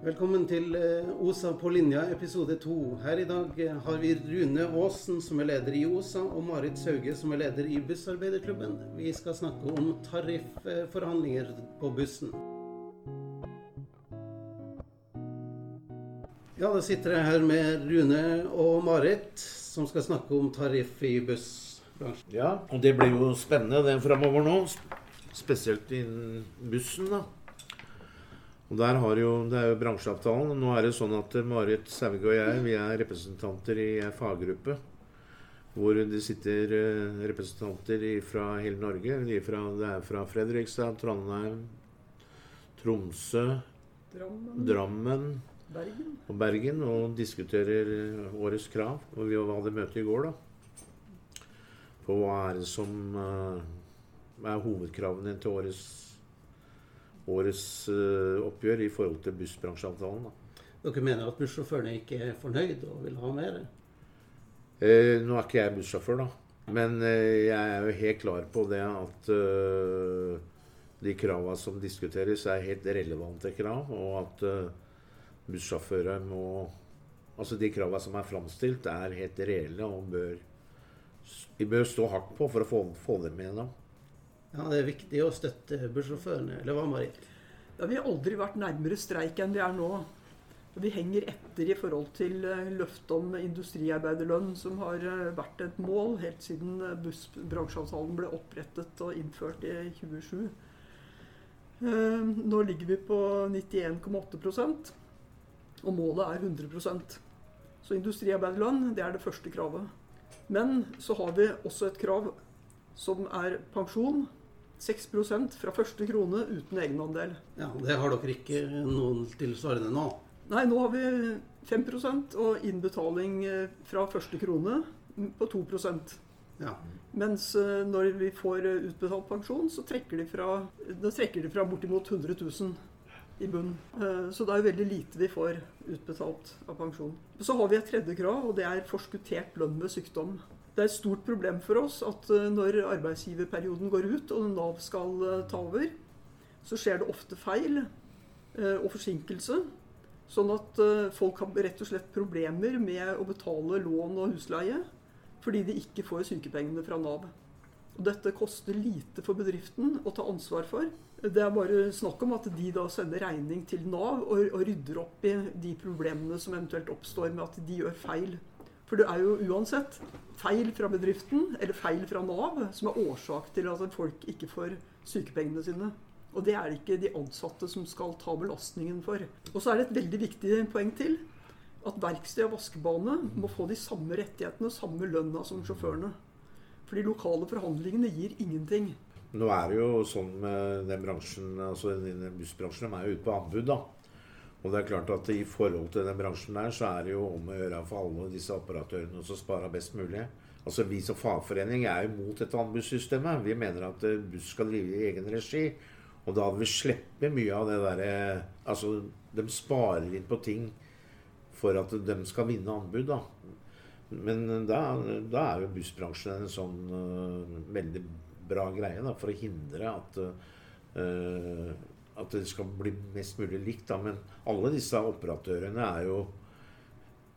Velkommen til eh, OSA på linja, episode to. Her i dag eh, har vi Rune Aasen, som er leder i OSA, og Marit Sauge, som er leder i Bussarbeiderklubben. Vi skal snakke om tarifforhandlinger på bussen. Ja, da sitter jeg her med Rune og Marit, som skal snakke om tariff i bussbransjen. Ja, og det blir jo spennende det framover nå. Spesielt innen bussen, da. Og der har jo, Det er jo bransjeavtalen. Nå er det sånn at Marit Sauge og jeg vi er representanter i en faggruppe. Hvor det sitter eh, representanter fra hele Norge. Fra, det er fra Fredrikstad, Trondheim, Tromsø, Drammen, Drammen Bergen. og Bergen og diskuterer eh, årets krav. Og vi hadde møte i går, da. På hva er det som eh, er hovedkravene til årets, årets eh, oppgjør i forhold til bussbransjeavtalen. da. Dere mener at bussjåførene ikke er fornøyd og vil ha mer? Eh, nå er ikke jeg bussjåfør, da. Men eh, jeg er jo helt klar på det at uh, de kravene som diskuteres, er helt relevante krav. Og at uh, bussjåfører må Altså de kravene som er framstilt, er helt reelle og bør Vi bør stå hardt på for å få, få dem igjennom. Ja, det er viktig å støtte bussjåførene, eller hva, Marit? Ja, vi har aldri vært nærmere streik enn vi er nå. Vi henger etter i forhold til eh, løftet om industriarbeiderlønn, som har eh, vært et mål helt siden eh, bussbransjeavtalen ble opprettet og innført i 2007. Eh, Nå ligger vi på 91,8% og målet er 100% Så industriarbeiderlønn det er det første kravet. Men så har vi også et krav som er pensjon. 6% fra første krone uten egenandel. Ja, Det har dere ikke noen tilsvarende nå? Nei, nå har vi 5 og innbetaling eh, fra første krone på 2% Ja. Mens eh, når vi får eh, utbetalt pensjon, så trekker de fra, trekker de fra bortimot 100 000 i bunn. Så det er jo veldig lite vi får utbetalt av pensjon. Så har vi et tredje krav, og det er forskuttert lønn ved sykdom. Det er et stort problem for oss at eh, når arbeidsgiverperioden går ut og Nav skal eh, ta over, så skjer det ofte feil eh, og forsinkelse. Sånn at folk har rett og slett problemer med å betale lån og husleie fordi de ikke får sykepengene fra Nav. Og dette koster lite for bedriften å ta ansvar for. Det er bare snakk om at de da sender regning til Nav og rydder opp i de problemene som eventuelt oppstår med at de gjør feil. For det er jo uansett feil fra bedriften eller feil fra Nav som er årsak til at folk ikke får sykepengene sine. Og det er det ikke de ansatte som skal ta belastningen for. Og så er det et veldig viktig poeng til. At verksted og vaskebane må få de samme rettighetene og samme lønna som sjåførene. For de lokale forhandlingene gir ingenting. Nå er det jo sånn med den bransjen, altså den bussbransjen, de er jo ute på anbud, da. Og det er klart at i forhold til den bransjen der, så er det jo om å gjøre for alle disse operatørene å spare best mulig. Altså Vi som fagforening er jo mot dette anbudssystemet. Vi mener at eh, buss skal drive i egen regi. Og da hadde vi sluppet mye av det derre Altså, de sparer inn på ting for at de skal vinne anbud, da. Men da, da er jo bussbransjen en sånn uh, veldig bra greie da, for å hindre at øh, at det skal bli mest mulig likt. Da. Men alle disse operatørene er jo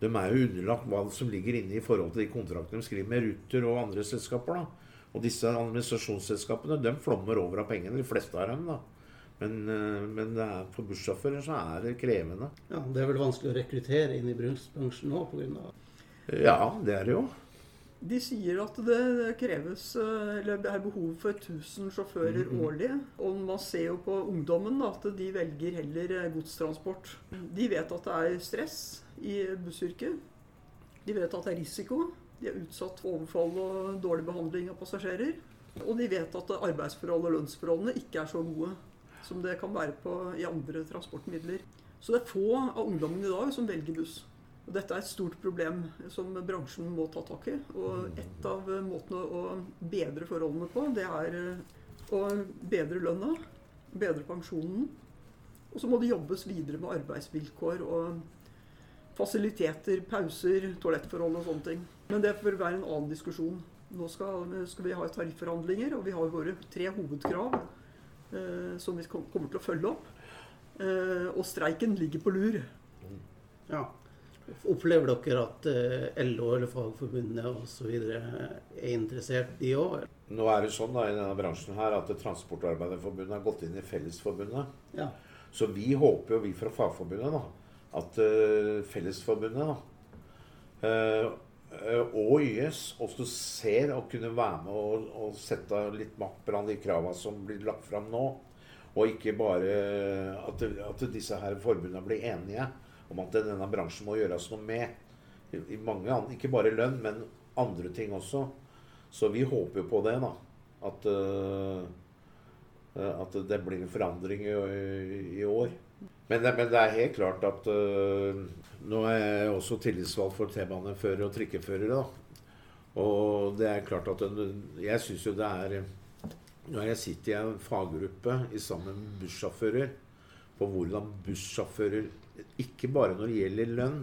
de er jo underlagt hva som ligger inne i forhold til de kontraktene de skriver med Ruter og andre selskaper. da. Og disse administrasjonsselskapene de flommer over av pengene, de fleste av dem. da. Men, øh, men det er, for bussjåfører så er det krevende. Ja, Det er vel vanskelig å rekruttere inn i brunstbransjen nå pga. Ja, det er det jo. De sier at det kreves, eh, eller det er behov for 1000 sjåfører Mhm. årlig. Og man ser jo på ungdommen da, at de velger heller eh, godstransport. De vet at det er stress i bussyrket. De vet at det er risiko. De er utsatt for overfall og dårlig behandling av passasjerer. Og de vet at arbeidsforhold og lønnsforholdene ikke er så gode som det kan være på, i andre transportmidler. Så det er få av ungdommene i dag som velger buss. Og dette er et stort problem som bransjen må ta tak i. Og et av måtene å bedre forholdene på, det er eh, å bedre lønna, bedre pensjonen. Og så må det jobbes videre med arbeidsvilkår og fasiliteter, pauser, toalettforhold og sånne ting. Men det bør være en annen diskusjon. Nå skal, skal vi ha tarifforhandlinger, og vi har våre tre hovedkrav eh, som vi kommer til å følge opp. Eh, og streiken ligger på lur. Ja. Opplever dere at eh, LO eller Fagforbundet osv. er interessert, de òg? Nå er det sånn da, i denne bransjen her at Transportarbeiderforbundet har gått inn i Fellesforbundet. Ja. Så vi håper jo, vi fra Fagforbundet, da, at uh, Fellesforbundet da, uh, uh, og YS også ser å kunne være med og, og sette litt makt blant de kravene som blir lagt fram nå. Og ikke bare at, at disse her forbundene blir enige om at denne bransjen må gjøres noe med. I, mange Ikke bare lønn, men andre ting også. Så vi håper jo på det, da. At uh, at det blir en forandring i, i år. Men det, men det, er helt klart at uh, Nå er jeg også tillitsvalgt for T-baneførere og trikkeførere. da. Og det er klart at Jeg syns jo det er Når jeg sitter i en faggruppe sammen med bussjåfører på hvordan bussjåfører Ikke bare når det gjelder lønn,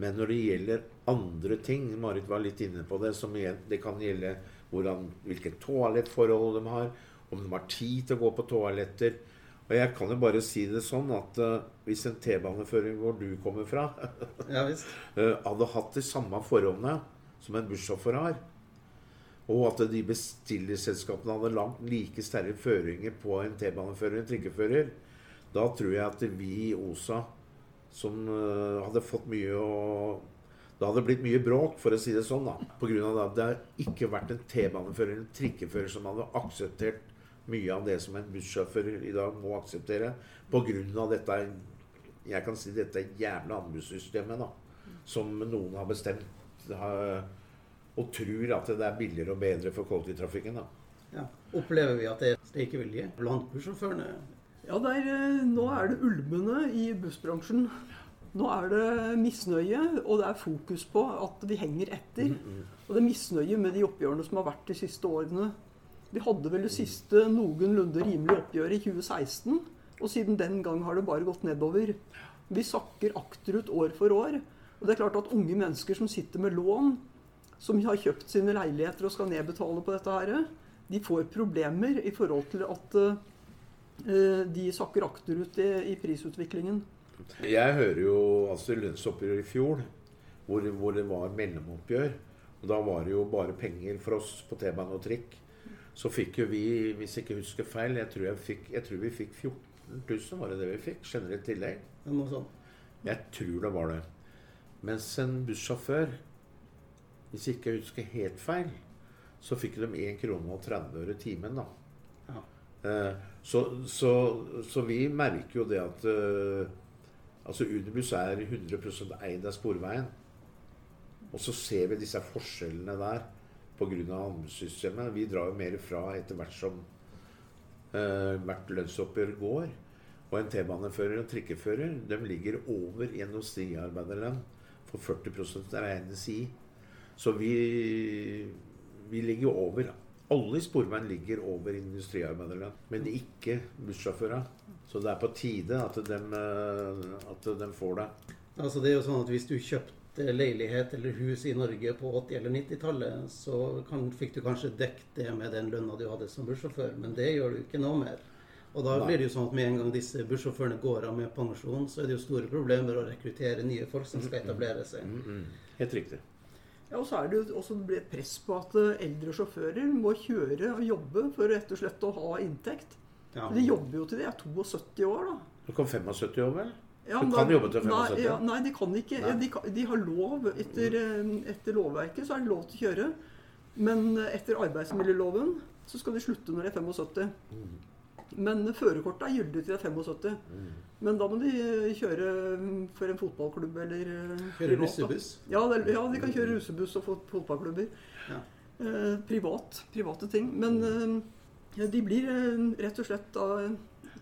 men når det gjelder andre ting Marit var litt inne på det. som igjen, Det kan gjelde hvordan, hvilke toalettforhold de har om de har tid til å gå på toaletter. Og jeg kan jo bare si det sånn at uh, hvis en T-banefører hvor du kommer fra, ja, uh, hadde hatt de samme forholdene som en bussjåfør har, og at de bestillerselskapene hadde langt like sterke føringer på en T-banefører og en trikkefører, da tror jeg at vi i OSA, som uh, hadde fått mye å det hadde blitt mye bråk, for å si det sånn. da, Pga. at det ikke vært en T-banefører eller en trikkefører som hadde akseptert mye av det som en bussjåfør i dag må akseptere pga. dette jeg kan si dette jævla anbudssystemet da, som noen har bestemt og tror at det er billigere og bedre for kollektivtrafikken. da. Ja. Opplever vi at det er streikevilje blant bussjåførene? Ja, er, eh, nå er det ulmende i bussbransjen. Nå er det misnøye, og det er fokus på at vi henger etter. Mm, mm. Og det er misnøye med de oppgjørene som har vært de siste årene. Vi hadde vel det siste noenlunde rimelige oppgjøret i 2016. Og siden den gang har det bare gått nedover. Vi sakker akterut år for år. Og det er klart at unge mennesker som sitter med lån, som har kjøpt sine leiligheter og skal nedbetale på dette her, de får problemer i forhold til at uh, de sakker akterut i, i, prisutviklingen. Jeg hører jo altså lønnsoppgjør i fjor, hvor, hvor det var mellomoppgjør. Og da var det jo bare penger for oss på T-bane og trikk. Så fikk jo vi, hvis jeg ikke husker feil, jeg tror, jeg fikk, jeg tror vi fikk 14 000, var det det vi fikk? Generelt tillegg? Noe sånt. Jeg tror det var det. Mens en bussjåfør, hvis jeg ikke husker helt feil, så fikk de 1 krone og 30 øre timen, da. Eh, så, så, så, vi merker jo det at uh, altså Unibuss er 100 eid av Sporveien. Og så ser vi disse forskjellene der pga. anbudssystemet. Vi drar jo mer fra etter hvert som uh, hvert lønnsoppgjør går. Og en T-banefører og trikkefører de ligger over gjennomsnittsarbeiderlønn for 40% regnes i. Så vi, vi ligger over. Alle i Sporveien ligger over industriarbeiderne, men ikke bussjåfører. Så det er på tide at de, eh, at de får det. Altså det er jo sånn at Hvis du kjøpte leilighet eller hus i Norge på 80- eller 90-tallet, så kan, fikk du kanskje dekket det med den lønna du hadde som bussjåfør, men det gjør du ikke nå mer. Og da blir det jo sånn at med en gang disse bussjåførene går av med pensjon, så er det jo store problemer å rekruttere nye folk som skal etablere seg. Mm, mm, mm. Helt riktig. Ja, og så er det også et press på at eh, eldre sjåfører må kjøre og jobbe for rett og slett å ha inntekt. Ja. De jobber jo til de er 72 år, da. Du kan 75 år, vel? Ja, du kan da, jobbe til 75? Nei, ja, nei, de kan ikke. De, de, har lov etter, eh, etter, lovverket, så er det lov til å kjøre. Men eh, etter arbeidsmiljøloven så skal de slutte når de er 75. Mm. Men førerkortet er gyldig til de er 75. Mm. Men da må de eh, kjøre mm, for en fotballklubb eller Kjøre russebuss? Ja, ja, de kan kjøre russebuss og fotballklubber. Ja. Eh, privat. Private ting. Men eh, de blir eh, rett og slett da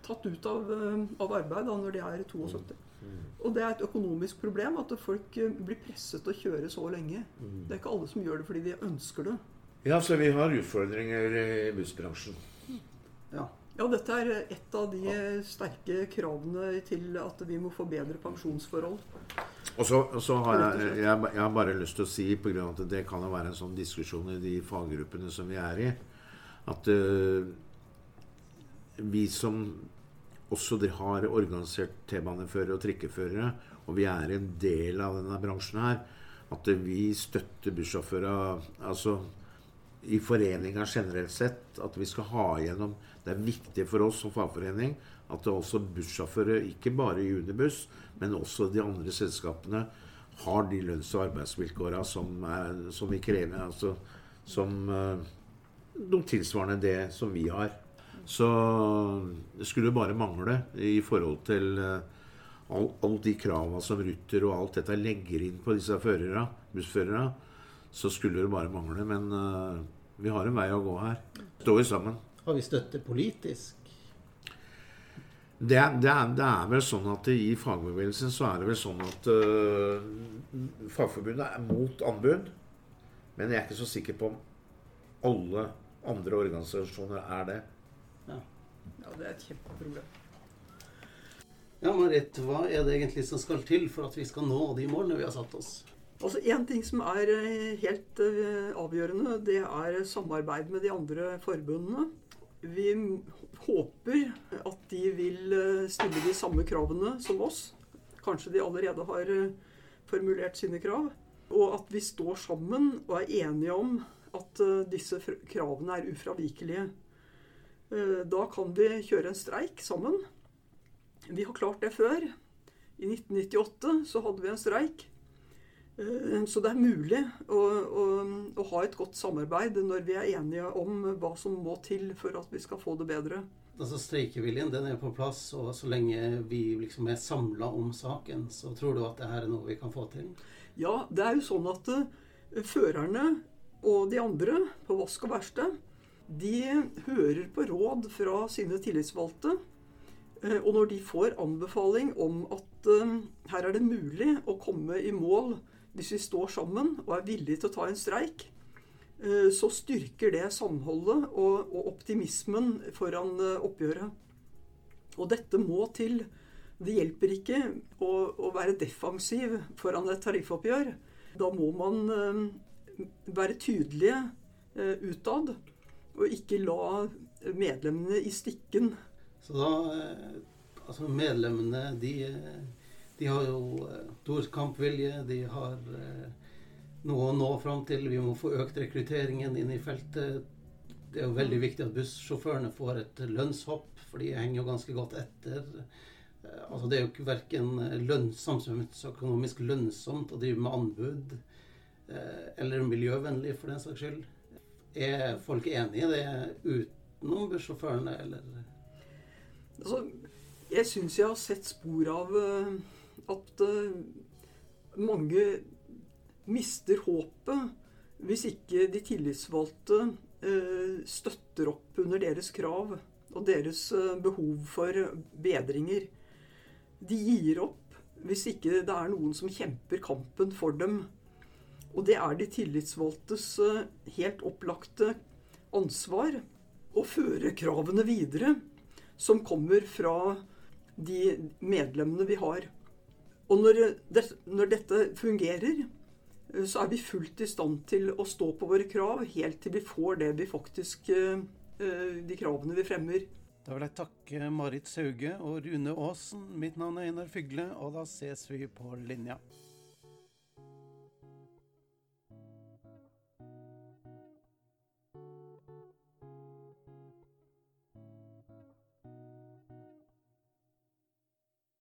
tatt ut av, eh, av arbeid da, når de er 72. Mm. Og det er et økonomisk problem at folk eh, blir presset til å kjøre så lenge. Mm. Det er ikke alle som gjør det fordi de ønsker det. Ja, så vi har utfordringer i bussbransjen. Ja. Ja dette er et av de sterke kravene til at vi må få bedre pensjonsforhold. Og så, så har jeg, jeg, jeg, har bare lyst til å si, av at det kan være en sånn diskusjon i de faggruppene som vi er i, at uh, vi som også de har organisert T-baneførere og trikkeførere, og vi er en del av denne bransjen her, at vi støtter bussjåfører altså i foreninga generelt sett, at vi skal ha igjennom Det er viktig for oss som fagforening at det også bussjåfører, ikke bare i Unibuss, men også de andre selskapene, har de lønns- og arbeidsvilkåra som, som, vi krever. Altså, som noe tilsvarende det som vi har. Så det skulle bare mangle i forhold til uh, alle all de kravene som Ruter og alt dette legger inn på disse førere, bussførerne, så skulle det bare mangle. Men uh, vi har en vei å gå her. Står vi sammen. Har vi støtte politisk? Det, det, er, det, er, vel sånn at i fagbevegelsen så er det vel sånn at uh, Fagforbundet er mot anbud. Men jeg er ikke så sikker på om alle andre organisasjoner er det. Ja, ja det er et kjempeproblem. Ja, Marit, hva er det egentlig som skal til for at vi skal nå de målene vi har satt oss? Altså Én ting som er eh, helt uh, avgjørende, det er samarbeid med de andre forbundene. Vi håper at de vil uh, stille de samme kravene som oss. Kanskje de allerede har formulert sine krav. Og at vi står sammen og er enige om at disse kravene er ufravikelige. Da kan vi kjøre en streik sammen. Vi har klart det før. I 1998 så hadde vi en streik. Eh, så det er mulig å, å, å, ha et godt samarbeid når vi er enige om hva som må til for at vi skal få det bedre. Altså Streikeviljen den er på plass, og så lenge vi liksom er samla om saken, så tror du at det her er noe vi kan få til? Ja, det er jo sånn at uh, førerne og de andre på vask og verksted, de hører på råd fra sine tillitsvalgte. Uh, og når de får anbefaling om at her er det mulig å komme i mål hvis vi står sammen og er villige til å ta en streik, eh, så styrker det samholdet og, og optimismen foran eh, oppgjøret. Og dette må til. Det hjelper ikke å, å være defensiv foran et tariffoppgjør. Da må man eh, være tydelige utad, og ikke la medlemmene i stikken. Så da Altså medlemmene, de de har jo eh, stor kampvilje. De har eh, noe å nå fram til. Vi må få økt rekrutteringen inn i feltet. Det er jo veldig viktig at bussjåførene får et lønnshopp, for de henger jo ganske godt etter. Eh, altså Det er jo ikke verken samfunnsøkonomisk lønnsomt å drive med anbud eller miljøvennlig, for den saks skyld. Er folk enig i det utenom bussjåførene, eller? Altså, jeg syns jeg har sett spor av at mange mister håpet hvis ikke de tillitsvalgte uh, støtter opp under deres krav og deres uh, behov for bedringer. De gir opp hvis ikke det er noen som kjemper kampen for dem. Og det er de tillitsvalgtes helt opplagte ansvar å føre kravene videre som kommer fra de medlemmene vi har. Og når, det, når, dette fungerer, eh, så er vi fullt i stand til å stå på våre krav helt til vi får det vi faktisk eh, eh, De kravene vi fremmer. Da vil jeg takke Marit Sauge og Rune Aasen. Mitt navn er Einar Fygle, og da ses vi på linja.